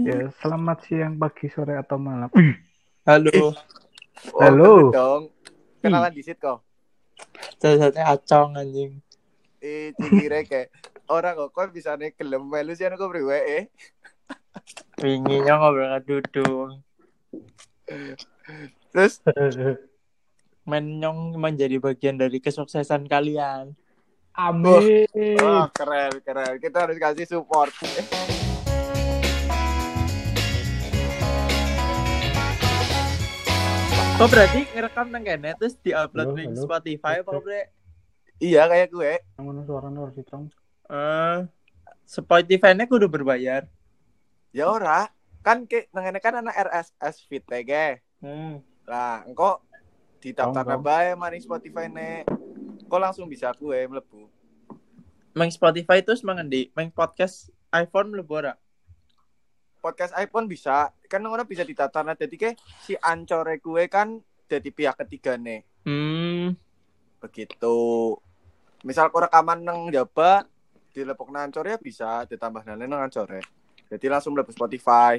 Ya, selamat siang, pagi, sore, atau malam. Halo. Oh, Halo. dong. Kenalan di kok. Satu-satunya acong anjing. Eh, cikire kayak orang kok kok bisa nih gelem melu sih aku priwe eh. Winginya ngobrol Dudung. Terus Menyong menjadi bagian dari kesuksesan kalian. Amin. wah keren keren. Kita harus kasih support. Kok berarti ngerekam nang kene terus diupload di. Spotify apa bre? iya kayak gue. Mana suaranya harus dicong? Eh, Spotify-nya kudu berbayar. Ya ora. Kan ke nangene kan anak RSS feed ge. Hmm. Lah, engko didaftar Tong, tong. bae maring Spotify ne. Kok langsung bisa gue mlebu. Mang Spotify terus mangendi? Mang podcast iPhone mlebu ora? Podcast iPhone bisa, kan ngono bisa didaftar nah dadi ke si ancore gue kan jadi pihak ketiga nih. Hmm. begitu. Misal kau rekaman nang Jaba di lepok nancor ya bisa ditambah nang nang ancor ya jadi langsung mlebu Spotify.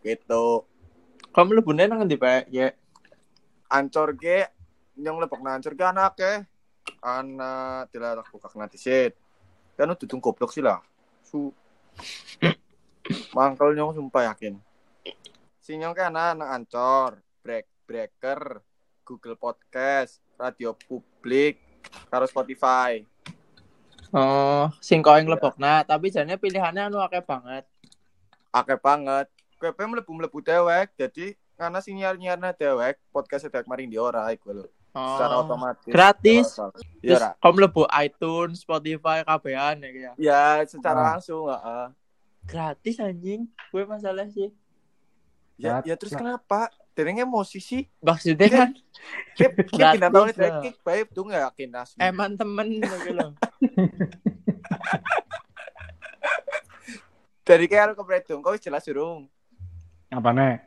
Gitu. Kamu mlebune nang ngendi Pak? Ya. ancor ke nyong lepok nancor ke anak ke. Anak tidak buka nanti sit kan udah goblok sih lah. Su mangkel nyong sumpah yakin si nyong ke anak ancor break breaker Google Podcast radio publik karo Spotify Oh, sing kau yang Iya. lebokna, tapi jane pilihannya anu akeh banget. akeh banget kowe mlebu-mlebu dewek jadi karena sing nyiar-nyiarna dewek podcast dewek maring di ora iku lho Oh. secara otomatis Gratis. ya kamu mlebu iTunes, Spotify, kabehan ya ya. ya secara Ah. langsung heeh Gratis anjing. Gue masalah sih. ya, Lah, ya terus kenapa Dereng emosi sih Maksudnya kan Kip, kip bintang tahun lah. kik baik tuh nggak yakin asli eman temen gitu loh. dari kayak aku kepredung kau jelas durung Apa nih?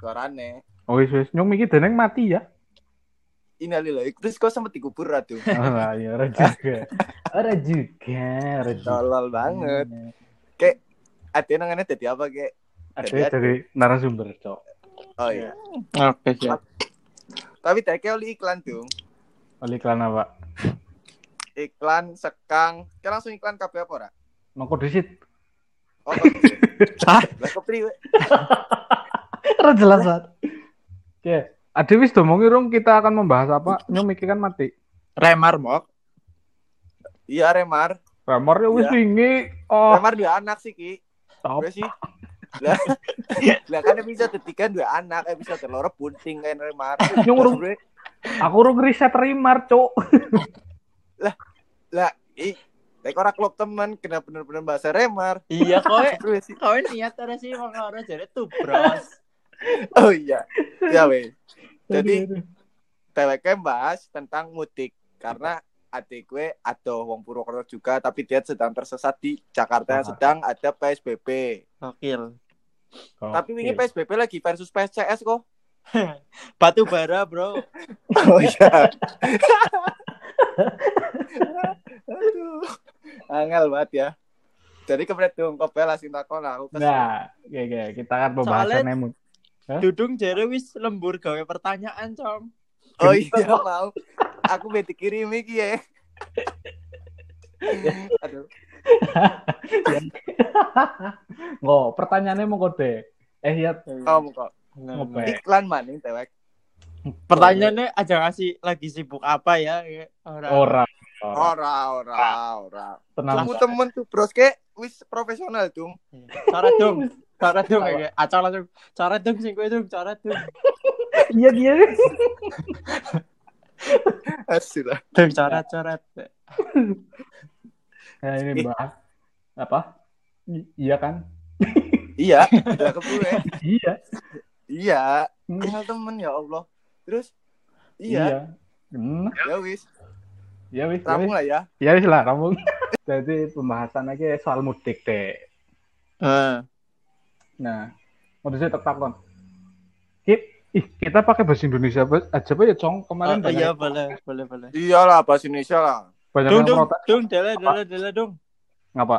suarane Oh, wis wis nyong mikir deneng mati ya. Innalillahi terus kau sempat dikubur ratu Oh, lah, ya ora juga. Ora juga, ora juga. tolol banget ada nangannya jadi apa kayak Ada dari narasumber, Cok. oh iya Oke siap. tapi tadi kayak oli iklan tuh Oleh iklan apa? iklan sekang kayak langsung iklan kabeh apa ora Mangko disit. oh kok Ah, lah kepri we. Ora jelas, Sat. Oke, Ade wis domongi rong kita akan membahas apa? Nyong mikir kan mati. Remar mok. iya remar Ramor ya wis Iya. wingi. Oh, remar dua anak sih ki top. gue sih lah lah kan episode ketiga dua anak episode loro bunting kan remar Nyong urung Gue, aku urung riset rimar, Cok. lah ih Tek ora klub temen kena bener-bener bahasa remar Iya kowe sih kowe niat ora sih wong ora jare tuh bros. oh iya ya weh jadi. TWK bahas tentang mudik karena adik gue ada wong Purwokerto juga tapi dia sedang tersesat di Jakarta yang sedang ada PSBB Gokil. tapi Oke. ini PSBB lagi versus PSCS kok Batu bara, Bro. oh iya aduh angel banget ya jadi kepret dong kok belas takon aku kesel. Nah, oke, oke. kita kan pembahasan emu. Hah? Dudung jare wis lembur gawe pertanyaan, Cong. Oh iya mau aku beti kirim iki ya aduh Nggak, pertanyaannya mau kode. Eh, ya, kamu kok ngopek. iklan maning tewek Pertanyaannya aja ngasih lagi sibuk apa ya? Ya, Ora. Ora. ora ora ora Tenang. Kamu temen tuh bros ke wis profesional dong. Cara dong. Cara dong kayak acak langsung. Cara dong sing kowe dong, cara dong. Iya, dia. Asli lah. Dong cara coret. Nah, ini bahas apa? I- iya kan? Iya, udah ke gue. Iya. Iya, kenal temen ya Allah. Terus iya, Hmm, ya wis. ya wis. ya Rampung wis. lah ya. Ya wis lah, rampung. Jadi pembahasan lagi soal mudik deh. Heeh. Nah, mau saya tetap kon. Kip, ih, kita pakai bahasa Indonesia aja apa ya, Cong? Kemarin Oh, iya boleh, boleh, boleh. Iyalah bahasa Indonesia lah. banyak Dong, yang dong, protes. dong, dele, dele, dele, dong. Ngapa?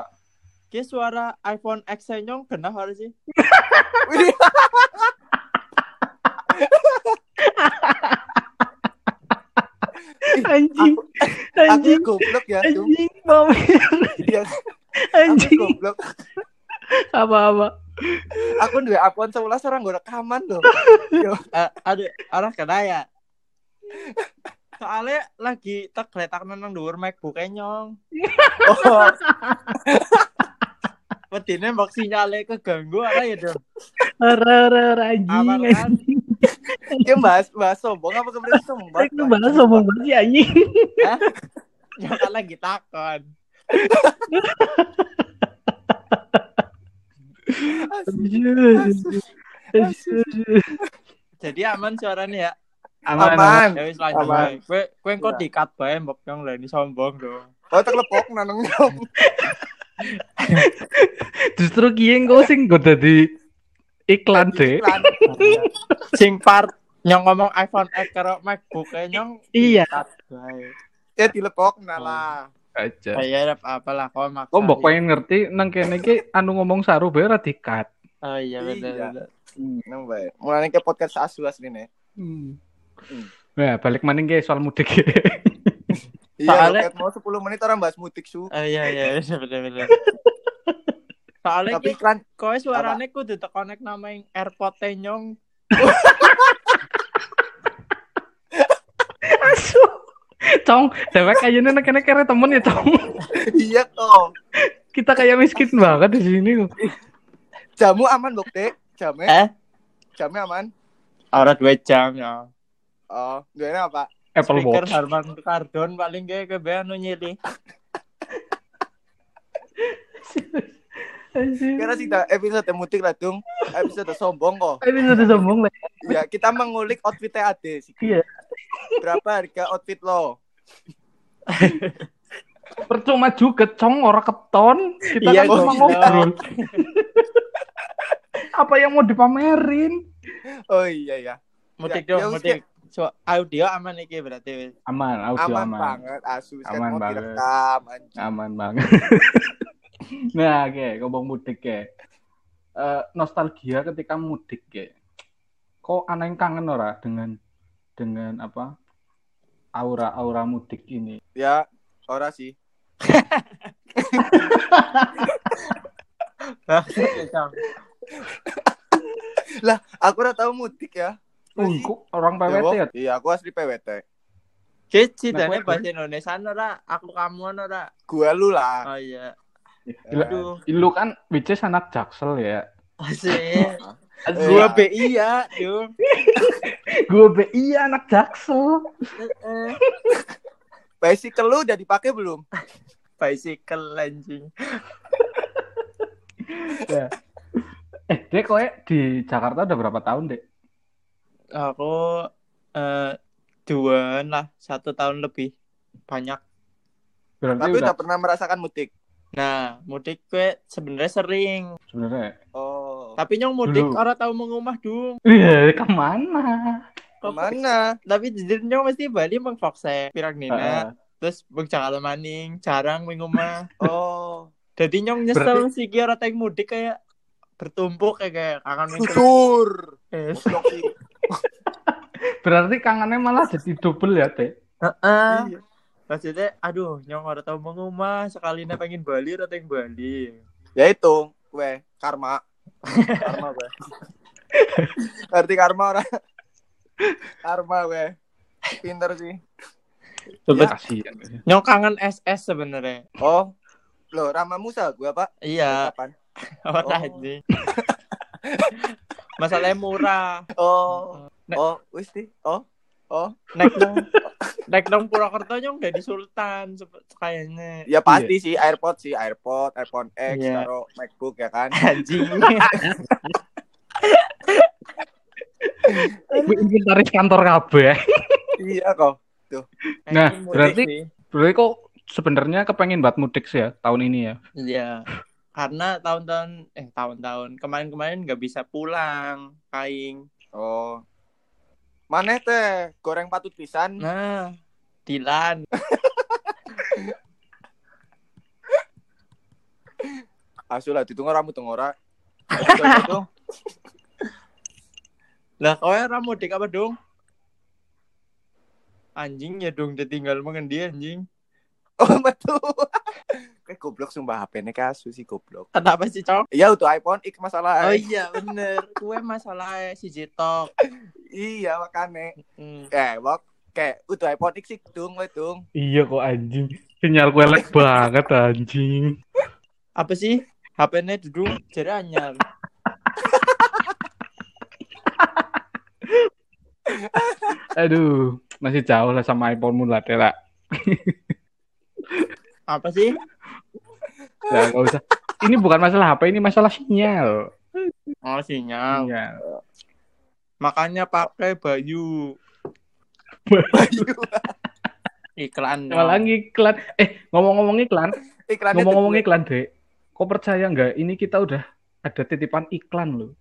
Ki suara iPhone X nyong kena ora sih? Wih, Anjing. aku Anjing. goblok ya. Anjing. Iya, aku Anjing. goblok. Apa-apa. Aku duwe akun 11 orang gue rekaman Eh, ada arah kena ya. Soalnya lagi tak geletak nang dhuwur MacBook nyong. Oh, Wedine mbok sinyale keganggu apa ya, Dong? Ora ora ora anjing. Aman kan? dia bahas bahas sombong apa kemudian sombong? Itu bahasa sombong banget sih anjing. Yang kan lagi takon. Jadi aman suaranya ya. Aman. Aman. Ya wis lanjut. Kowe kowe engko Iya. di-cut bae mbok nyong lah ini sombong dong. Oh, terlepok naneng dong. Justru kiye engko sing go dadi iklan deh. Sing part nyong ngomong iPhone X karo MacBook e nyong Iya. cut. Ya dilepok nah lah. Aja. Kayak apa lah kok maksa. Kok mbok pengen ngerti nang kene iki anu ngomong saru bae ora dikat. Oh iya bener Iya. bener. Nang bae. Mulane ke podcast asu asline. Hmm. Hmm. Nah, balik maning ke soal mudik. Iya, Soalnya- mau 10 menit orang bahas mutik su. Oh iya iya bener bener bener. Soalnya Tapi iklan kowe suarane kudu tekonek nama yang AirPod e nyong. Asu. Cong, dewek kayaknya nang kene kere temen ya, Cong. iya kok. Kita kayak miskin banget di sini. kok. Jamu aman, Bokte. Jamnya, Eh? jamnya aman. Ora dua jam ya. Oh, gue apa? Apple Speaker Watch. Harman Kardon paling kayak ke anu nyili. Sih dah episode mutik lah dong. Episode sombong kok. Ini sudah sombong lah. Ya, kita mengulik outfit Ade sih. Iya. Berapa harga outfit lo? Percuma juga, Cong, ora keton. Kita Iya, kan cuma ngobrol. Apa yang mau dipamerin? Oh iya ya. Mutik Ya, ya dong, wis, mutik. So, audio aman iki berarti wis. Aman, audio Aman, aman. banget asu Aman mau banget. direkam anjing. Aman banget. nah, oke, ngomong mudik ya. Eh, nostalgia ketika mudik ya. Kok aneh kangen ora dengan dengan apa? Aura-aura mudik ini. Ya, ora sih. Aku udah tahu mudik ya. Oh, kok orang PWT ya? Iya, aku asli PWT. Kici Nah, bahasa Indonesia ora, aku kamu ora. Gua lu lah. Oh iya. Gila. Aduh. Lu kan which is anak jaksel ya. Asik. Eh, Gua BI ya. Gue BI anak jaksel. Eh, Bicycle lu udah dipakai belum? Bicycle anjing. Ya. Eh, Dek, kowe di Jakarta udah berapa tahun, Dek? Aku eh dua lah, satu tahun lebih. Banyak. Berarti Tapi udah udah pernah merasakan mudik. Nah, mudik gue sebenarnya sering. sebenarnya. Oh. Tapi nyong mudik Dulu. orang tahu mengumah dung. Iya, ke mana? Ke mana? Tapi jujur nyong mesti Bali mengfokse pirang Heeh. dina. Terus bang Jakarta maning, jarang mengumah. Oh. Jadi nyong nyesel sih kira orang mudik kayak bertumpuk kayak kayak kangen. Eh, Goblok sih. Berarti kangennya malah jadi double ya, Dek? Heeh. Iya. Maksudnya, aduh, nyong orang tahu mengumah sekali pengen Bali orang yang Bali. Ya itu, gue karma. Karma gue. Ngerti karma orang. karma gue. Pinter sih. Sebet nyong kangen SS sebenarnya. Oh. Loh, Rama Musa gue apa? Iya, Kapan? Oh. anjing. Masalahnya murah. Oh. Nek- Oh, wis. Oh. Oh. Naik dong, naik dong Purwokerto nyong dari Sultan kayaknya. Ya pasti sih AirPod sih, AirPod, iPhone X, Iya. karo MacBook ya kan. Anjing. Inventaris kantor kabeh. iya kok. Nah, Anjing mudik berarti- sih. Berarti kok sebenarnya kepengen buat mudik sih ya tahun ini ya. Iya. Karena tahun-tahun eh tahun-tahun kemarin-kemarin nggak bisa pulang kaing. Oh. Mana teh goreng patut pisan. Nah, Dilan. Asu lah ditunggu ramu tunggu ora. Itu Lah kowe ora mudik apa dong? Anjing ya dong ditinggal mengendi anjing. Oh betul. Kayak goblok sumpah HP-nya kasu sih goblok. Kenapa sih, Cok? Iya untuk iPhone X masalah. Oh iya bener, kue masalah si Jitok. Iya makane. Hmm. Eh, wak kayak untuk iPhone X sih dong, we dong. Iya kok anjing. Sinyal gue lag banget anjing. Apa sih? HP-nya duduk jadi anyar. Aduh, masih jauh lah sama iPhone-mu lah, Tera. Apa sih? Ya, nggak usah. Ini bukan masalah HP, ini masalah sinyal. Oh sinyal. Sinyal. Makanya pakai Bayu Bayu. iklan. Malah iklan. Eh, ngomong-ngomong iklan, Iklannya ngomong-ngomong iklan, Dek. Kok percaya nggak? Ini kita udah ada titipan iklan loh.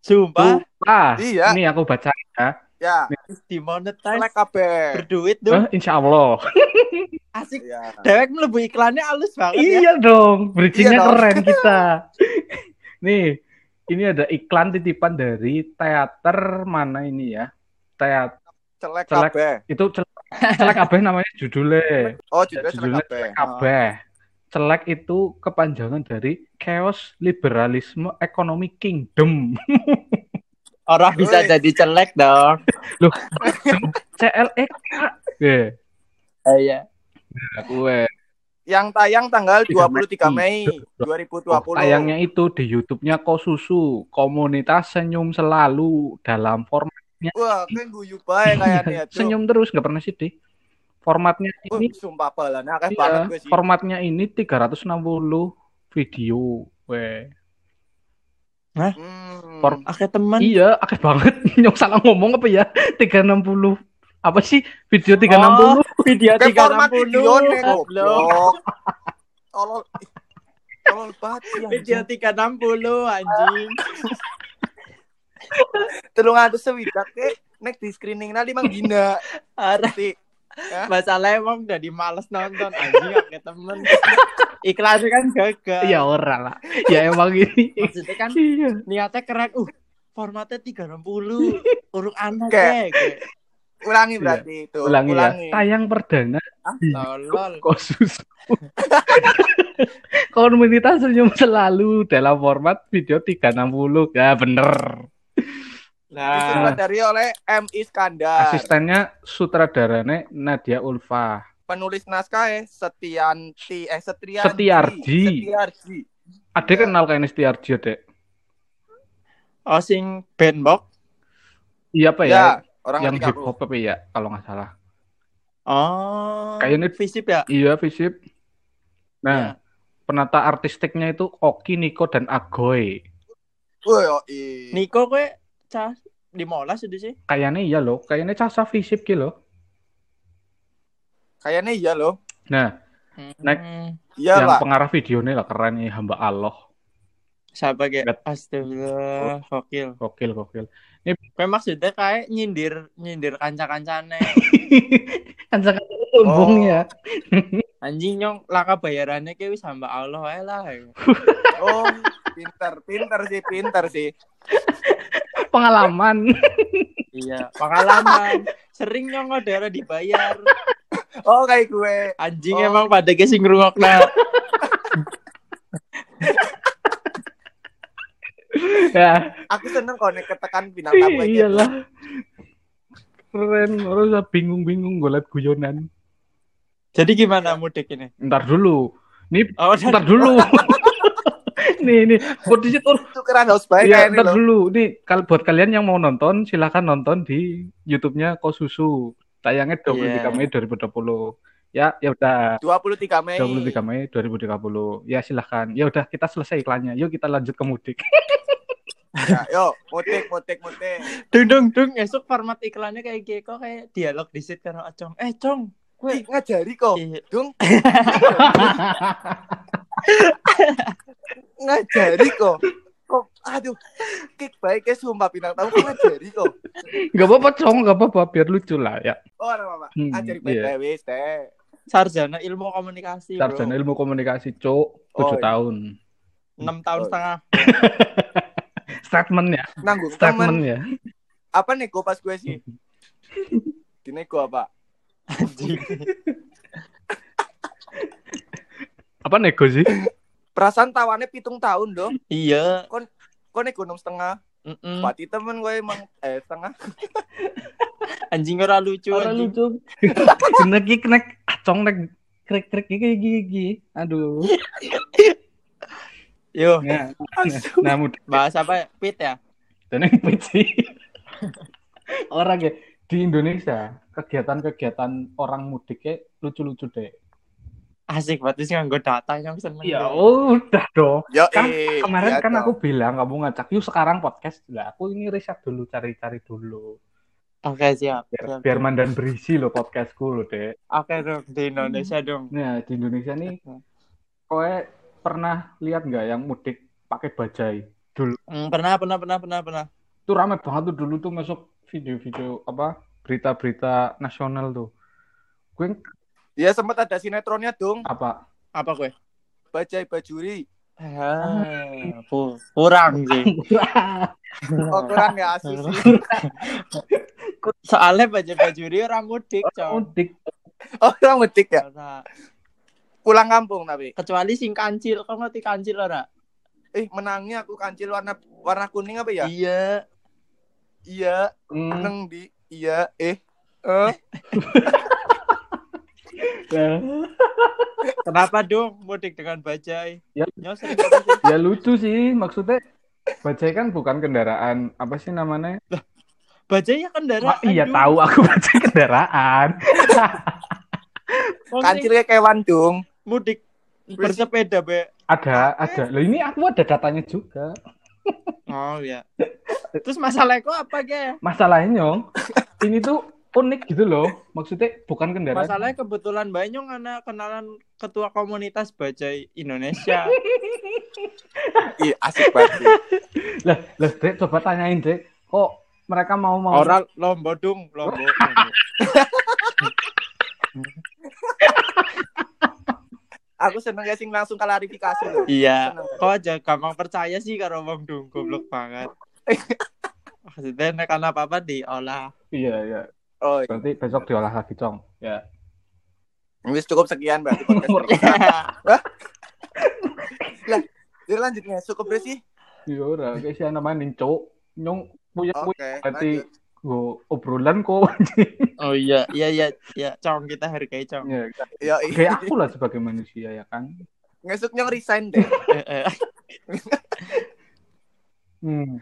Sumpah Ah, Iya. ini aku baca ya. Ya, dimonetize selek kabeh. berduit dong. Eh, insya Allah. Asik. Iya. Dewek melebu iklannya halus banget ya. Iya dong, bridging-nya Iya dong. keren kita. Nih, ini ada iklan titipan dari teater mana ini ya? Teater Selek Selek. kabeh. itu celek, celek kabeh namanya judulnya. Oh, judulnya selek Judulnya kabeh. Kabeh. Celek itu kepanjangan dari Chaos Liberalisme Economy Kingdom. Orang bisa Woi. jadi celek dong. CLEK. Oke, Oh, iya. gue. Yang tayang tanggal 23 23 Mei Oh, 2020. tayangnya itu di YouTube-nya Kosusu, komunitas senyum selalu dalam format Wah, kan guyu bae kayaknya tuh. senyum terus nggak pernah sedih. Formatnya ini sumpah balane akeh iya, banget gue sih. formatnya ini 360 video. Weh. Hmm. For- Oke teman. Iya, akeh banget. Nyok salah ngomong apa ya? 360. Apa sih video 360? Oh, video Kayak format 360. video nih Goblok. Tolol. Tolol banget. Video 360 anjing. Telung atus sewidak ke nek di screening nanti mang dina. Arah. Ti. Masalah emang udah males nonton anjing oke temen. Iklannya kan gagal. Ya ora lah. Ya emang ini. Maksudnya kan Iya. niatnya keren. Uh, formatnya 360. Urung aneh Kayak- kayak. Ulangi Iya. berarti itu. Ulangi ya. Tayang perdana di Tolol. Kosusu. Komunitas senyum selalu dalam format video 360. Ya bener. Nah, Disutradari oleh M Iskandar. Asistennya sutradaranya Nadia Ulfa. Penulis naskah eh Setianti eh Setrianti. Setiarji. Setiarji. Ada kenal kayaknya Setiarji, Dek. oh sing band box. Iya apa ya? Ya, orang Yang hip hop apa ya kalau nggak salah. Oh. Kayaknya visip ya. Iya, Visip. Nah, Iya. penata artistiknya itu Oki, Niko, dan Agoy. Wah, yo, i. Niko kowe cah 15 itu sih. Kayaknya iya loh, kayaknya casa Visip gitu loh. Kayaknya iya loh. Nah, Next. Hmm. Iya yang lah. pengarah videonya lah keren nih hamba Allah. Siapa kayak. Astagfirullah, gokil. Gokil, gokil. Kowe maksudnya kayak nyindir nyindir kanca-kancane. kan sangat sombong Oh. ya. Anjing nyong laka bayarannya kayak wis hamba Allah ae lah. Oh, pinter, pinter sih, pinter sih. Pengalaman. Iya, pengalaman. Sering nyong daerah dibayar. Oh, kayak gue. Anjing Oh. emang pada ge sing ngrungokna. ya, Aku seneng kok nek ketekan bintang tamu kayak gitu. iyalah. Keren, harus bingung-bingung gue liat guyonan. Jadi gimana mudik ini? Ntar dulu. Nih, Oh, ntar dulu. Nih, nih, buat di situ. Itu keren house baik ini ntar dulu. Nih, kalau buat kalian yang mau nonton, silakan nonton di YouTube-nya Kosusu. Tayangnya 23 Iya. Mei 2020. Ya, ya udah. 23 Mei. 23 Mei 2030. Ya silahkan. Ya udah kita selesai iklannya. Yuk kita lanjut ke mudik. Ya, yo, mutik, mutik, mutik. dung dung dung esok format iklannya kayak gitu kok kayak dialog di sit karo Acong. Eh, Cong. Wih, ngajari kok. Iya. Dung. ngajari kok. Kok, aduh, kick baik ya sumpah bintang tamu kok ngajari kok. Gak apa-apa, Cong. Gak apa-apa. Biar lucu lah ya. Oh, ada apa, Hmm, iya. baik wis teh. Sarjana ilmu komunikasi. bro. Sarjana ilmu komunikasi, Cok. 7 Oh, iya. tahun. enam tahun Oh. setengah Statement ya, Nanggung statement temen. ya. Apa nego pas gue sih? Dinego apa? anjing Apa nego sih? Perasaan tawannya pitung tahun dong. iya Kok nego enam setengah? Mm-mm. Pati temen gue emang eh setengah. anjing ora lucu Ora anjing lucu. Kena ki kena acong nek krek krek gigi gigi. Aduh. yo Nah, nah mudah bahas apa pit ya dan yang sih. Orang ya di Indonesia kegiatan-kegiatan orang mudik lucu-lucu deh. Asik banget sih nganggo data yang seneng Ya dong. udah dong. Yo, Kan eh, kemarin iya kan dong. aku bilang kamu ngajak yuk sekarang podcast lah. Aku ini riset dulu cari-cari dulu. oke siap Biar, Siap, biar siap. mandan berisi loh podcastku loh deh. oke dong di Indonesia dong Nah di Indonesia nih, kowe pernah lihat nggak yang mudik pakai bajai? Hmm, pernah pernah pernah pernah pernah Itu rame banget tuh dulu tuh masuk video-video apa berita-berita nasional tuh. Gue Iya sempat ada sinetronnya dong. apa? apa gue Bajai Bajuri. Ah, kurang sih Oh kurang ya asus sih. soalnya baju bajuri orang mudik cowok mudik. Oh orang metik ya. Pulang kampung tapi. kecuali sing kancil kau ngerti kancil ora Eh menangnya aku kancil warna warna kuning apa ya? iya Iya. Neng di. Iya. Eh. Eh. Kenapa dong mudik dengan bajai Ya. Ya lucu sih maksudnya bajai kan bukan kendaraan apa sih namanya? bajai ya kendaraan Wah, iya tahu aku bajai kendaraan. Wong sing Kancil kayak kewan dong. mudik bersepeda be Ada, ada. Loh ini aku ada datanya juga. oh ya terus masalahnya kok apa ke Masalahnya Nyong, ini tuh unik gitu loh. Maksudnya bukan kendaraan. masalahnya kebetulan Banyong anak kenalan ketua komunitas bajai Indonesia Iya asik banget. Lah, lah Dek, coba tanyain Dek, kok mereka mau mau orang lombo dong lombo, lombo. Aku seneng ya sing langsung klarifikasi loh. iya kok aja gampang percaya sih karo wong dong goblok banget maksudnya nek ana apa-apa diolah Iya, iya. Oh, iya. Berarti besok diolah lagi, Cong. Ya. Wis cukup sekian berarti podcast. ini. Jadi lanjutnya cukup berarti sih. Iya, ora kayak si anak maning, Cok. Nyong punya punya berarti go obrolan kok. oh iya iya iya iya cong kita hargai cong ya, Ya, iya. kayak aku lah sebagai manusia ya kan. Ngesuk nyong resign deh. Eh, eh. Hmm.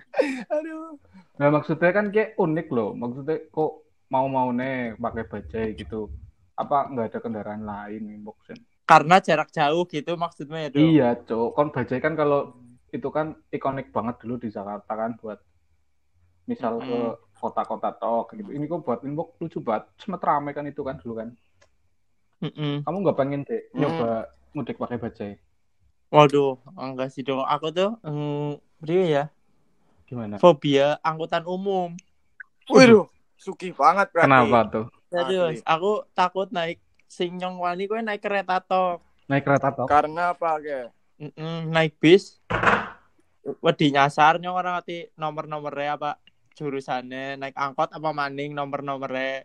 Aduh. Nah, maksudnya kan kayak unik loh. Maksudnya kok mau-mau nih pakai bajai gitu. Apa nggak ada kendaraan lain nih, Boksen? karena jarak jauh gitu maksudnya ya dong Iya, Cok. Kon bajai kan kalau itu kan ikonik banget dulu di Jakarta kan buat misal ke Mm. kota-kota tok gitu. Ini kok buat inbox lucu banget. Sempat rame kan itu kan dulu kan. Mm-mm. Kamu nggak pengen deh Mm. nyoba mudik pakai bajai? waduh enggak sih dong aku tuh mm, ya Gimana? fobia angkutan umum Waduh, suki banget berarti. Kenapa tuh? serius aku takut naik sing nyong wani kowe naik kereta tok Naik kereta tok? Karena apa, Ge? Mm-mm, naik bis wedi nyasar nyong orang ngerti nomor-nomornya apa jurusannya naik angkot apa maning nomor-nomornya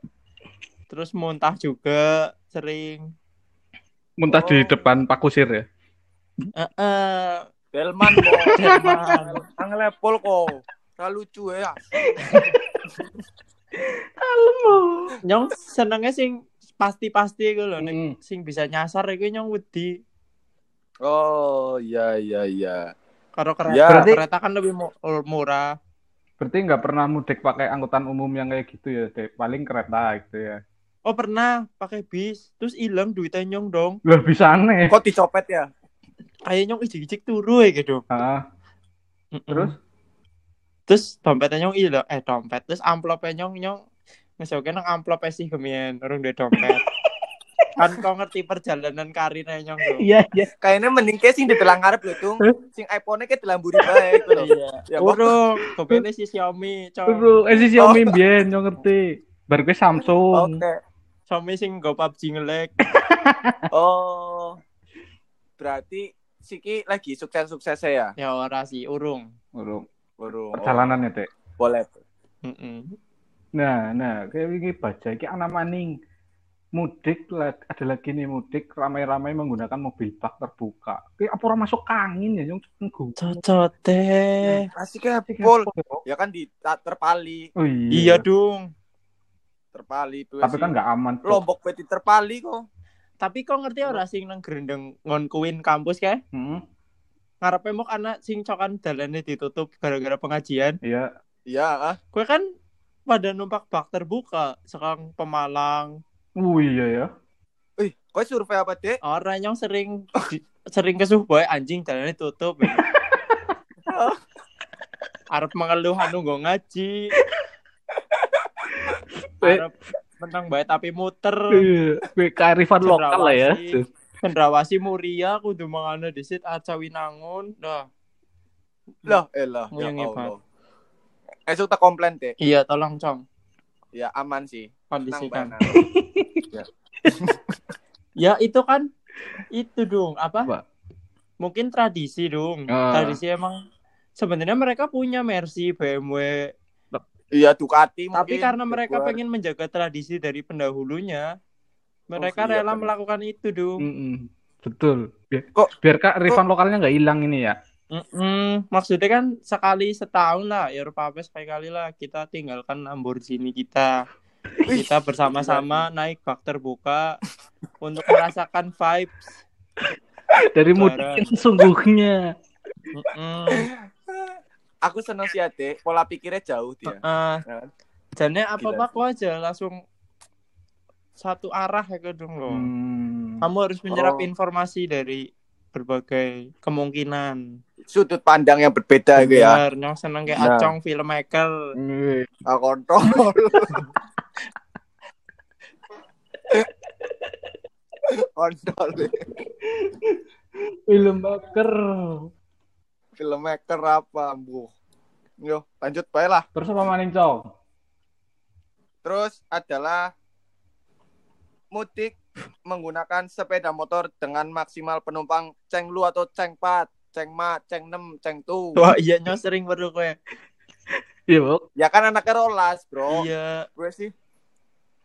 terus muntah juga sering Muntah di Oh. depan Pak Kusir ya? eh eh, Delman kok. Delman. Anglepol kok. Terlalu lucu ya. nyong senengnya sing pasti-pasti gitu loh nek Mm. sing bisa nyasar iku nyong wedi Oh, iya iya iya. karo kereta Ya. Berarti- kereta kan lebih mu- murah Berarti nggak pernah mudik pakai angkutan umum yang kayak gitu ya, Dek? Paling kereta gitu ya. oh pernah pakai bis terus hilang duitnya nyong dong Lah bisa aneh. Kok dicopet ya? kayak nyong ijik-ijik turu ya gitu Ah, Mm-mm. terus? Terus dompetnya nyong hilang eh dompet terus amplopnya nyong nyong ngesokin nang amplop sih kemien orang duit dompet kan kau ngerti perjalanan karirnya nyong tuh Iya, iya. Kayaknya mending kayak sing di telang ngarep lho, Tung. Sing iPhone-nya kayak dilamburi bae itu lho. iya Ya, Bang. urung dompetnya si Xiaomi cong Terus, eh si Xiaomi biyen yo ngerti. Baru gue Samsung. Oke. Xiaomi sing go PUBG ngelek Oh. Berarti siki lagi sukses-suksesnya ya. Ya ora sih, urung. Urung. Burung. Perjalanan ya, Dek. boleh. Heeh. Nah, nah, kayak ini baca iki ana maning mudik lah, ada lagi nih mudik ramai-ramai menggunakan mobil bak terbuka. Kayak apa orang masuk angin ya, yang tunggu. Cocote. Asik ya, Pol. Ya kan di terpali, Oh Iya iya. dong. terpali tuh. Tapi kan nggak aman. Lombok peti terpali kok. Tapi kok ngerti ora sing nang grendeng ngon kuin kampus kae? Hmm, Ngarepe mok anak sing cokan dalane ditutup gara-gara pengajian. iya. Iya, ah. Kue kan pada numpak bak terbuka sekarang Pemalang. Oh iya ya. Wih, kau survei apa, Dek? Orang yang sering di- sering kesuh boy anjing dalane tutup. Arep mengeluh anu nggo ngaji. Arep menang bae tapi muter. Iya, kayak kearifan lokal lah ya. Cendrawasi Muria kudu mangane disit aca winangun. Dah. Loh, eh lah. Ya. Allah. Esok tak komplain, Dek. Iya, tolong cong Ya aman sih. Tenang, kondisikan. Mbak. Ya itu kan itu dong apa? Apa? Mungkin tradisi dong. Ah. Tradisi emang sebenarnya mereka punya Mercy, BMW, Iya, Ducati tapi mungkin. karena mereka pengen menjaga tradisi dari pendahulunya, mereka iya, rela melakukan itu dong. Mm-mm. Betul. Biar, Kok- biar kearifan lokalnya nggak hilang ini ya. Mm-mm. Maksudnya kan sekali setahun lah, ya apa sekali-kali lah kita tinggalkan Lamborghini kita. Kita bersama-sama naik bak terbuka untuk merasakan vibes. Dari mudik yang sesungguhnya. Mm-mm. Aku seneng sih, Dek. Pola pikirnya jauh dia. Eh, Ya. Jane apa apa kok aja langsung satu arah ya dong loh. Hmm. Kamu harus menyerap Oh. informasi dari berbagai kemungkinan. Sudut pandang yang berbeda gitu ya. Bener, nyong seneng kayak Nah. acong filmmaker. Iya. Ah, kontol. kontol. Film baker. Filmmaker apa, Bu? Yo, lanjut baik lah. Terus apa maning cong? Terus adalah mudik menggunakan sepeda motor dengan maksimal penumpang ceng lu atau ceng pat, ceng ma, ceng nem, ceng tu. Wah iya nyong sering baru kowe. Iya, Bok. Ya kan anaknya rolas, bro. Iya. Gue sih,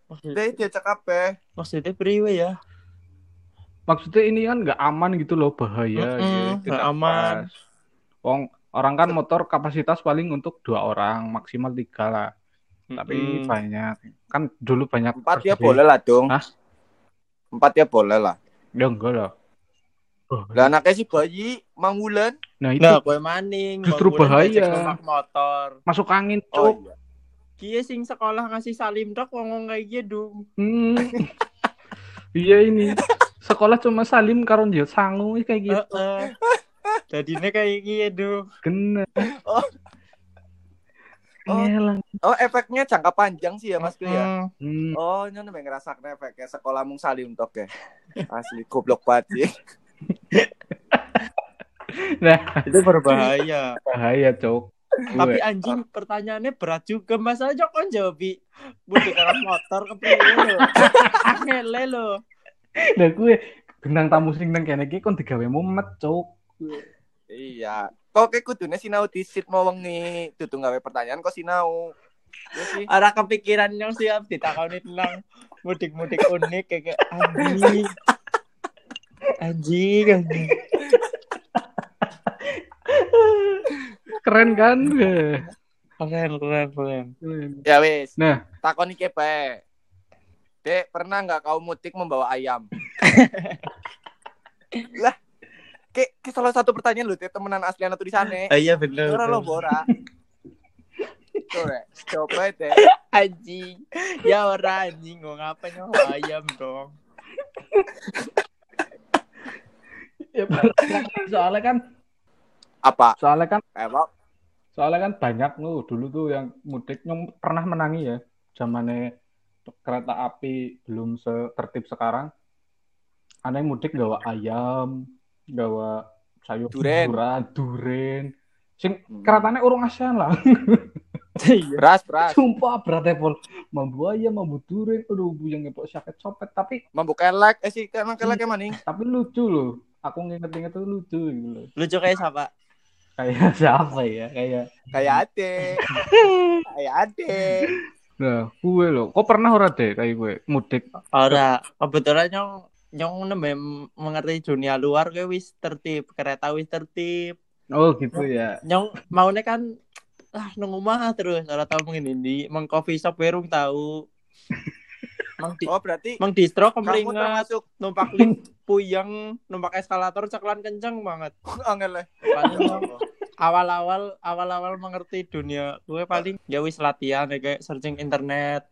Maksud- deh dia cakap eh. Maksudnya priwe ya? Maksudnya ini kan nggak aman gitu loh, bahaya. Mm-mm, gitu. nggak Tidak aman. pas. Wong orang kan motor kapasitas paling untuk dua orang, maksimal tiga lah. Tapi banyak. Kan dulu banyak Empat ya boleh lah dong. Hah? Empat ya boleh lah. Ya enggak lah. Oh, Lah anaknya si bayi, Mang Wulan. Nah itu Nah, maning. Justru bahaya. motor. masuk angin, Oh cuk. iya. Kie sing sekolah ngasih salim dok ngomong kayak gitu. Hmm. iya ini. Sekolah cuma salim karo dia sangu kayak gitu. Heeh. Jadinya kayak gitu. Kena. Oh. Oh. Ngelang. Oh efeknya jangka panjang sih ya Mas Bil ya. Hmm. Oh, nyono mbek ngrasakne efeknya sekolah mung salim tok ya. Asli goblok banget sih. Nah, Itu berbahaya. bahaya, cuk. Tapi anjing pertanyaannya berat juga Mas aja kan jawab Mudik dengan motor kepriwe lo. Angele lo. Nah, gue bintang tamu sing nang kene iki kon digawe mumet, cuk. Iya. Kok kayak kudune sinau disit mau wengi dudu gawe pertanyaan kok sinau. Ya sih. Arah kepikiran yang siap ditakoni tentang mudik-mudik unik kayak kayak anjing. Anjing, anjing. Keren kan? Keren, keren, keren. Ya wis. Nah. takon iki bae. Dek, pernah nggak kau mudik membawa ayam? lah, ke, ke salah satu pertanyaan lu, temenan asli anak tulisannya. Ah, iya bener. Ora lo bora. Tuh, Rek. coba deh. Anjing. Ya ora anjing, gua ngapain nyawa ayam dong. Ya, soalnya kan Apa? soalnya kan Emang? soalnya kan banyak lu dulu tuh yang mudik yang pernah menangi ya zamannya kereta api belum tertib sekarang ada yang mudik gawa ayam gawa sayur Duren. buran duren sing Hmm. keretanya urung ASEAN lah Iya. Beras, beras. sumpah berat ya pol mambu ayam mambu duren aduh buyang ngepok sakit copet tapi Mambu kelek, eh sih, kan kelek maning. tapi lucu loh aku nginget-inget tuh lucu gitu loh. Lucu kayak siapa? Kayak siapa ya? Kayak Kayak ade. Kayak ade. nah, gue loh. Kok pernah ora deh kayak gue mudik? Ora, kebetulan nyong nyong nembe mengerti dunia luar gue wis tertib, kereta wis tertib. Oh gitu ya. Nyong maunya kan ah nang omah terus ora tau mengin ini, meng coffee shop werung tahu. Mang di Oh, berarti mang distro termasuk numpak lift puyeng, numpak eskalator ceklan kenceng banget. angel. Paling nyong awal-awal awal-awal mengerti dunia gue paling ya wis latihan ya kayak searching internet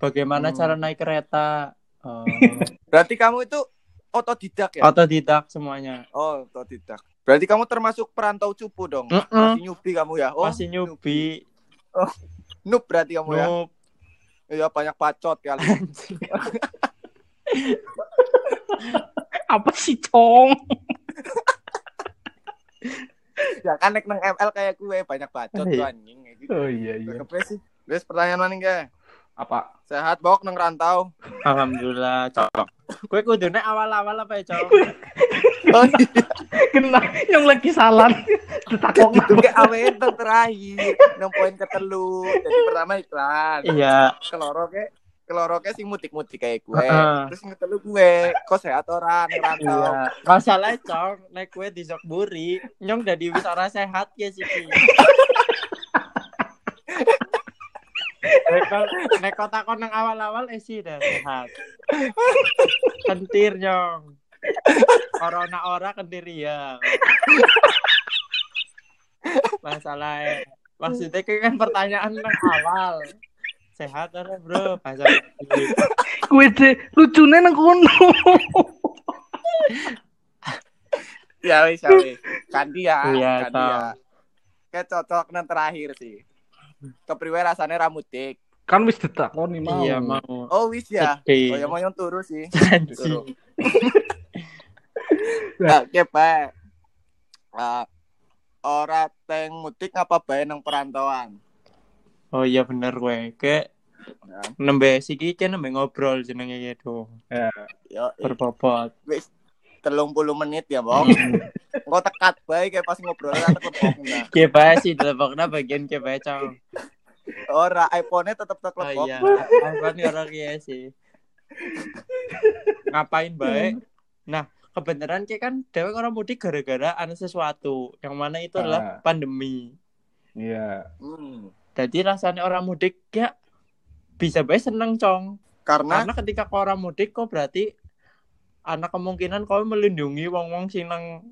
bagaimana Hmm. cara naik kereta Oh, Berarti kamu itu otodidak ya? otodidak semuanya Oh, otodidak. Berarti kamu termasuk perantau cupu dong. Mm-mm. Masih nyubi kamu ya? Oh, masih nyubi noob berarti kamu ya? noob Iya, banyak bacot kali. Apa sih, Cong? ya kan nek nang ML kayak gue banyak bacot tuh anjing kayak gitu. Oh iya iya. Ya. Wes pertanyaan mana ge? Apa? Sehat bok nang rantau. alhamdulillah cocok gue kudune awal-awal apa ya cowok Oh, iya. Kena yang lagi salah. Ditakok itu kayak awe itu terakhir. Nang poin ketelu. Jadi pertama iklan. iya Keloro ke keloro ke sing mutik-mutik kayak gue. Heeh. Terus ngetelu gue, kok sehat ora nang rantau. iya masalah cong naik gue di buri nyong dari wis ora sehat ya sih. Nek nek kota kon nang awal-awal eh sih dah sehat. Kentir nyong. Corona ora kentir ya. Masalah maksudnya kayak kan pertanyaan nang awal. Sehat ora bro? Masalah. Gue deh lucune nang kono. Ya wis ya wis. Kandi ya, Iya, ya. Kayak cocok nang terakhir sih. Kepriwe rasanya ramutik. Kan wis ditakoni mau. Iya mau. Oh wis ya. Oh ya mau yang turu sih. Anjing. Nah, oke, Pak. Ah, ora teng mudik ngapa bae nang perantauan? Oh iya bener gue. Kayak Ya. nembe siki kan nembe ngobrol jenenge gitu. Yo, eh, Berbobot. wis 30 menit ya, Bang. Engko tekat bae kayak pas ngobrol teklepok. Nah. Kayak bae sih telepoknya bagian kayak bae cong. Ora iPhone-nya tetep Oh teklepok. iya. iPhone orang iya sih. Ngapain bae? Nah, kebenaran kayak kan dewe orang mudik gara-gara ada sesuatu. Yang mana itu adalah Ah. pandemi. Iya. Hmm. Jadi rasanya orang mudik ya bisa bae seneng cong. Karena Karena ketika kau orang mudik kok berarti anak kemungkinan kau melindungi wong-wong sing nang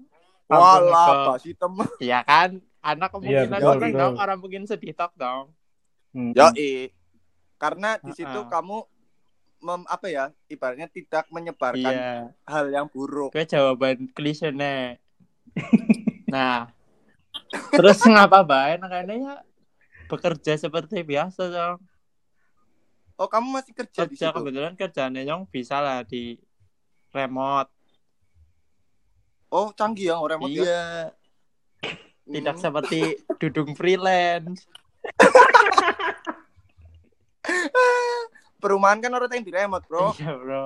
walah Pak Sitem. Iya kan? Anak kemungkinan betul, orang betul. dong orang mungkin sedih tok dong. Hmm. Yo, i. Karena di situ Ah, ah. kamu mem, apa ya? Ibaratnya tidak menyebarkan Iya. hal yang buruk. Gue jawaban klise nih. nah, terus ngapa bae makanya ya bekerja seperti biasa dong. Oh, kamu masih kerja di Kerja situ? kebetulan kerjanya nyong bisa lah di remote. Oh, canggih ya orang remote ya. Iya, tidak Hmm. seperti dudung freelance. Perumahan kan orang yang di remote, Bro. Iya, Bro.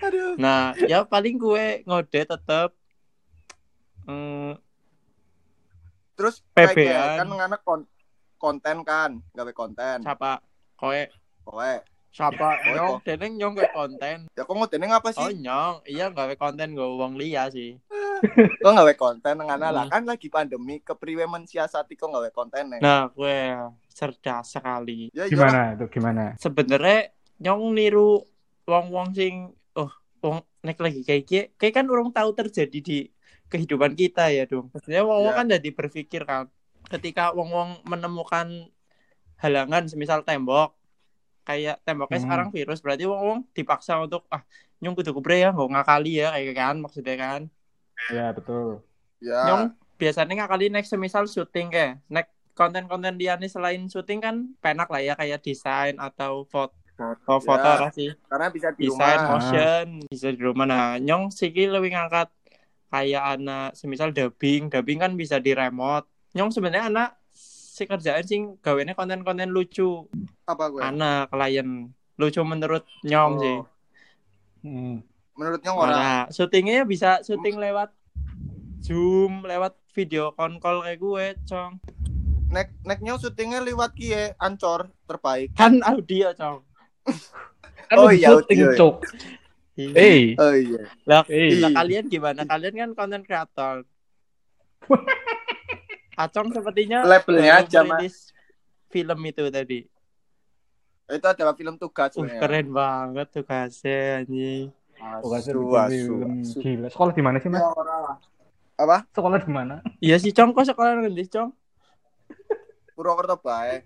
Aduh. Nah, ya paling gue ngode tetep mm, Terus PB-an. kayak kan anak kon konten kan, gawe konten. siapa kowe Kowe. Siapa Oh, nyong dene nyong gue konten Ya kok ngotene ngapa oh sih? nyong iya gawe konten gue wong liya sih Kok gawe konten nang anak lah Hmm. kan lagi pandemi, kepriwe mensiasati kok gawe konten nih. nah gue cerdas sekali Ya iya. Gimana itu gimana? sebenarnya nyong niru wong-wong sing oh wong nek lagi kayak gini kayak kan orang tahu terjadi di kehidupan kita ya dong maksudnya wong-wong Ya. kan jadi berpikir kan ketika wong-wong menemukan halangan semisal tembok kayak temboknya Hmm. sekarang virus berarti wong-wong dipaksa untuk ah nyong kudu kubre ya nggak ngakali ya kayak kan maksudnya kan Iya betul. Ya. nyong biasanya ngakali next semisal syuting kayak next konten-konten dia nih selain syuting kan penak lah ya kayak desain atau foto oh, foto Ya. lah sih Karena bisa di desain rumah. motion bisa di rumah nah nyong siki lebih ngangkat kayak anak semisal dubbing dubbing kan bisa di remote nyong sebenarnya anak si kerjaan sing gawene konten-konten lucu Apa gue? anak klien lucu menurut nyong Oh. sih Hmm. Menurutnya ora. Nah, syutingnya bisa syuting lewat Zoom, lewat video call kayak gue, Cong. Nek neknya syutingnya lewat kie ancor terbaik. Kan audio, Cong. Kan Oh iya, syuting, iya. Cok. Iya. Eh, Oh iya. Lah, lah kalian gimana? Kalian kan konten kreator. Acong sepertinya Labelnya aja, Mas. film itu tadi. Itu adalah film tugas Uh, keren banget anjing. Bikin asu, film. asu. Gila. Sekolah di mana sih, Mas? Ya. Apa? Sekolah di mana? Iya sih, Cong. Kok sekolah ngendi, Cong? Purwokerto bae.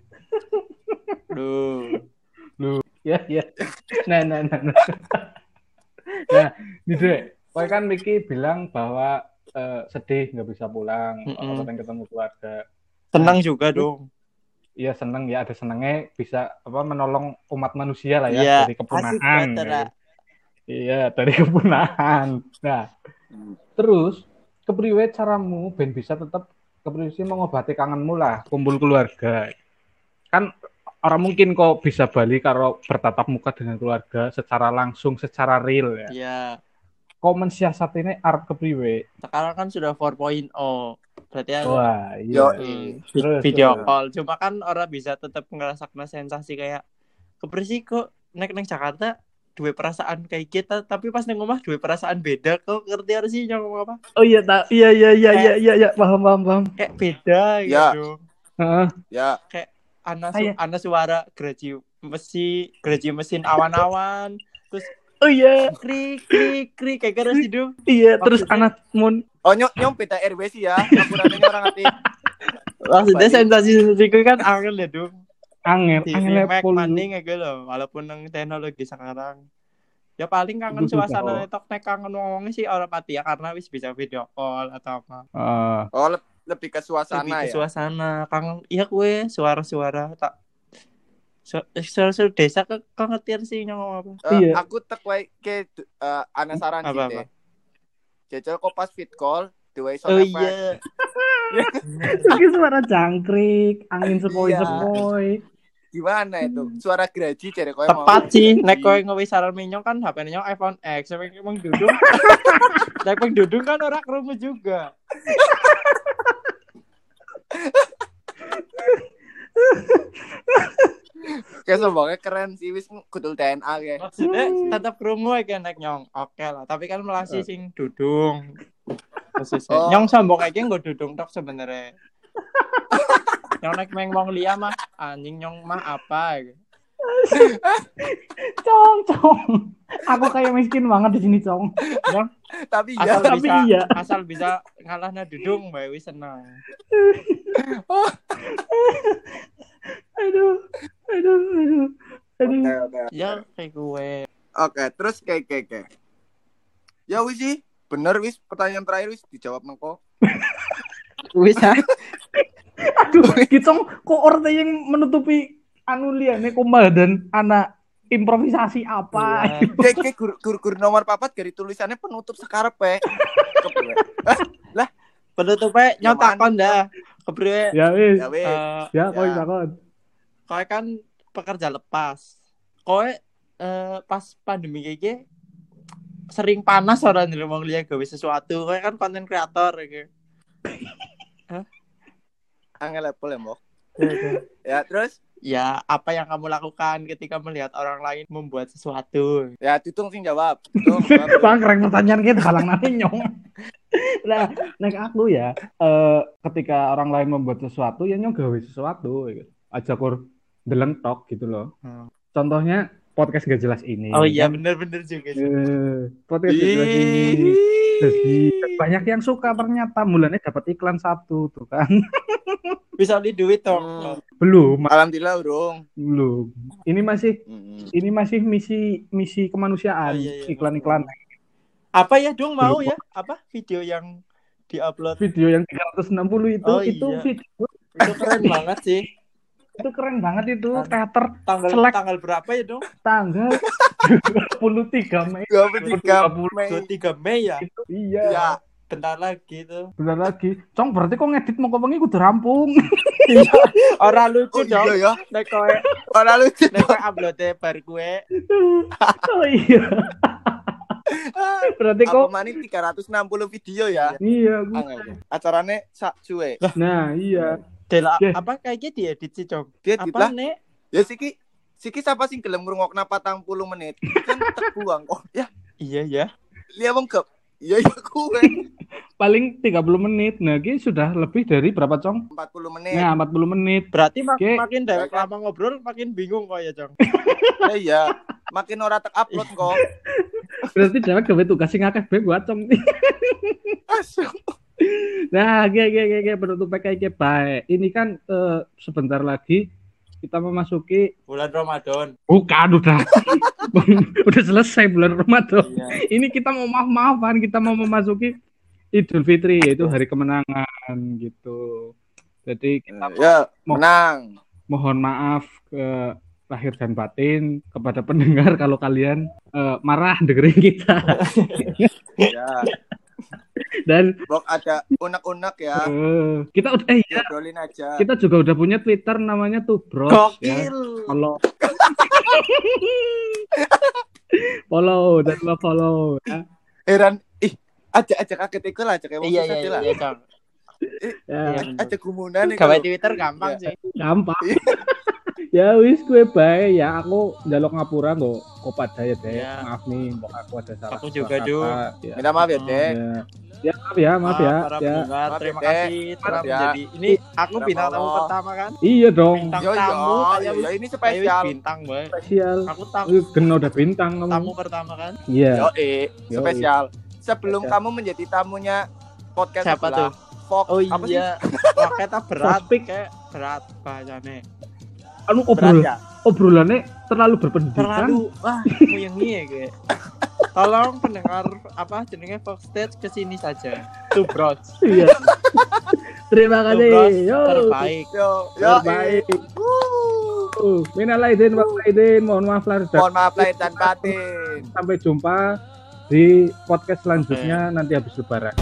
Duh. Ya, ya. Nah, nah, nah. Nah, nah Dek. Kau kan Miki bilang bahwa eh, sedih nggak bisa pulang, Mm-mm. atau pengen ketemu keluarga. Tenang juga dong. Iya seneng ya, ada senengnya bisa apa menolong umat manusia lah ya Iya, dari kepunahan. banget, ya. Ra. Iya, dari kepunahan. Nah, terus kepriwe caramu ben bisa tetap kepriwe mengobati kangenmu lah, kumpul keluarga. Kan orang mungkin kok bisa balik kalau bertatap muka dengan keluarga secara langsung, secara real ya. Iya. Kok mensiasatinya arep kepriwe? Sekarang kan sudah 4.0. Berarti ya Wah, iya. Yo, Hmm, Terus, video terus. call. Cuma kan orang bisa tetap ngerasakan sensasi kayak kebersih kok naik naik Jakarta dua perasaan kayak kita tapi pas neng rumah dua perasaan beda kok ngerti harus sih ngomong apa Oh iya, tak. Iya, iya, iya, iya, iya, iya, paham, paham, paham. kayak beda Ya. gitu Heeh. Ya, ana Ah, iya. su ana suara geraji mesin geraji mesin awan-awan terus Oh iya, krik krik krik kayak harus hidup iya, terus anak mun oh nyong nyong beda RW sih ya. Akuratnya orang hati. maksudnya sensasi sensasi kan angel ya dong angel, angel pol. maning kayak loh. Walaupun nang teknologi sekarang. Ya paling kangen suasana tok nek kangen ngomongnya sih orang pati ya karena wis bisa video call atau apa. Ah, Oh, le- lebih ke suasana lebih ke ya. suasana. Kangen iya kue suara-suara tak Su- eh, suara-suara desa ke kau ngetir sih ngomong apa Eh, Iya. Aku tek wae ke eh, ana saran sih Apa, deh. apa? Jajal kok pas fit call, dua iso oh iya Ini suara jangkrik, angin sepoi-sepoi. Gimana itu? Suara geraji jadi kowe tepat sih nek kowe ngewe saran minyong kan HP nyong iPhone X sampai emang dudung nek dudung kan orang kerumuh juga Kayak sombongnya keren sih wis kutul TNA kayak. maksudnya tetap kerumuh aja nek nyong oke lah tapi kan melasi sing dudung Oh. nyong sombong aja nggak dudung tok sebenarnya nyong nek meng wong liya mah anjing nyong mah apa gitu. Cong, cong. Aku kayak miskin banget di sini, cong. nyong Tapi asal ya tapi bisa iya. asal bisa ngalahnya dudung bae wis seneng Aduh, aduh, aduh. Aduh. Oke, oke. ya kayak gue Oke, terus kayak kayak kayak. Ya wis sih, bener wis pertanyaan terakhir wis dijawab nengko. wis ah. Aduh, Kicong kok orang yang menutupi anu liane koma dan anak improvisasi apa? Iya. Kayak kayak guru, guru, guru nomor papat dari tulisannya penutup sekarepe. Kepriwe? penutupnya nyong Yang mana? takon dah kepriwe Ya wis. Ya wis. eh, Ya, Ya. takon. Kowe kan pekerja lepas. Kowe eh, pas pandemi kayak gini, sering panas orang di rumah lihat gawe sesuatu. Kowe kan konten kreator gitu. Angel level ya, Mbok. Ya, terus Ya, apa yang kamu lakukan ketika melihat orang lain membuat sesuatu? ya Tutung sing jawab. Tutung jawab. Bang, keren pertanyaan kita halang nanti nyong. Nah, nek aku ya, eh, ketika orang lain membuat sesuatu, ya nyong gawe sesuatu. Gitu. Aja kur deleng tok gitu loh. Hmm. Contohnya podcast gak jelas ini. Oh iya, kan? bener-bener juga sih. Eh, podcast gak jelas ini. Jadi banyak yang suka ternyata bulannya dapat iklan satu tuh kan. Bisa beli duit dong. Hmm. Belum, Alhamdulillah urung. belum. Ini masih Mm-mm. ini masih misi misi kemanusiaan, Oh, iya, iya. iklan-iklan Apa ya dong mau ya? Apa video yang diupload? video yang 360 itu Oh, itu iya. video Itu keren banget sih. Itu keren banget itu teater Tanggal Selek. tanggal berapa ya dong? tanggal 23 Mei 23 Mei. 23 Mei ya. itu iya Ya, Bentar lagi tuh. benar lagi cong berarti kok ngedit mau kepengi kudu rampung Orang lucu oh dong. iya ya. Nek kowe Ora lucu. nek kowe upload bar gue oh iya Berarti Apa kok maning 360 video ya. iya gua. Angel. Acarane sak cuek. Nah, iya. Del Oke. apa kayaknya diedit sih, Cong. Dia Apa lah. nek? Ya siki siki siapa sih gelem ngrungokna 40 menit? Kan terbuang kok. Ya, Iya ya. lihat wong gak. Ya ya gue Paling 30 menit. Nah, ini sudah lebih dari berapa, Cong? 40 menit. Nah, 40 menit. Berarti mak Oke. makin dewek lama ngobrol makin bingung kok ya, Cong. Ya iya. Makin ora tek upload kok. Berarti cewek gawe tugas sing akeh bae gua, Cong. Asu. Nah, oke oke oke oke penutup PKI baik. Ini kan eh, sebentar lagi kita memasuki Bulan Ramadan. bukan udah udah selesai bulan Ramadan. Iya. Ini kita mau maaf-maafan, kita mau memasuki Idul Fitri yaitu hari kemenangan gitu. Jadi kita Ya, menang. mohon maaf ke lahir dan batin kepada pendengar kalau kalian eh, marah dengerin kita Ya. Dan Bok ada unek-unek ya. eh, kita udah eh ya aja. kita juga udah punya Twitter namanya tuh Bros ya. Follow. follow dan lo follow ya. Heran. Ih, aja aja kaget iku lah, aja kayak wong Iya susah iya deh lah. iya, Cong. Ya, Iya. Aja gumunan nih. Gawe kalau- Twitter gampang Iya. ya wis gue bae ya aku njaluk ngapura kok kok pada ya deh. Ya. Maaf nih, mbok aku ada salah. Aku juga. Ju. Ya. Minta maaf ya, Oh, Dek. Ya. Ya, maaf ya, maaf ya. Ah, para ya. pendengar, Maaf, terima Dek. kasih telah ya. menjadi ini aku bintang tamu pertama kan Iya dong, bintang Yo yo, tamu ya, ya, ini spesial. bintang boy spesial. aku tamu Geno udah bintang kamu. tamu pertama kan Iya. Yo eh, spesial. Sebelum Spesial. kamu menjadi tamunya podcast Siapa sebelah, Fox, oh apa sih? iya makanya berat kayak berat bahasanya Anu berat obrol ya obrolannya terlalu berpendidikan. terlalu wah muyeng ya kayak tolong pendengar apa jenenge Fox Stage ke sini saja tuh bros Iya. Terima kasih. Yo. terbaik Yo, yo, Terbaik. eh. Uh, minal aidin wal faizin. Mohon maaf lahir dan Mohon maaf lahir dan batin. sampai jumpa di podcast selanjutnya nanti habis lebaran.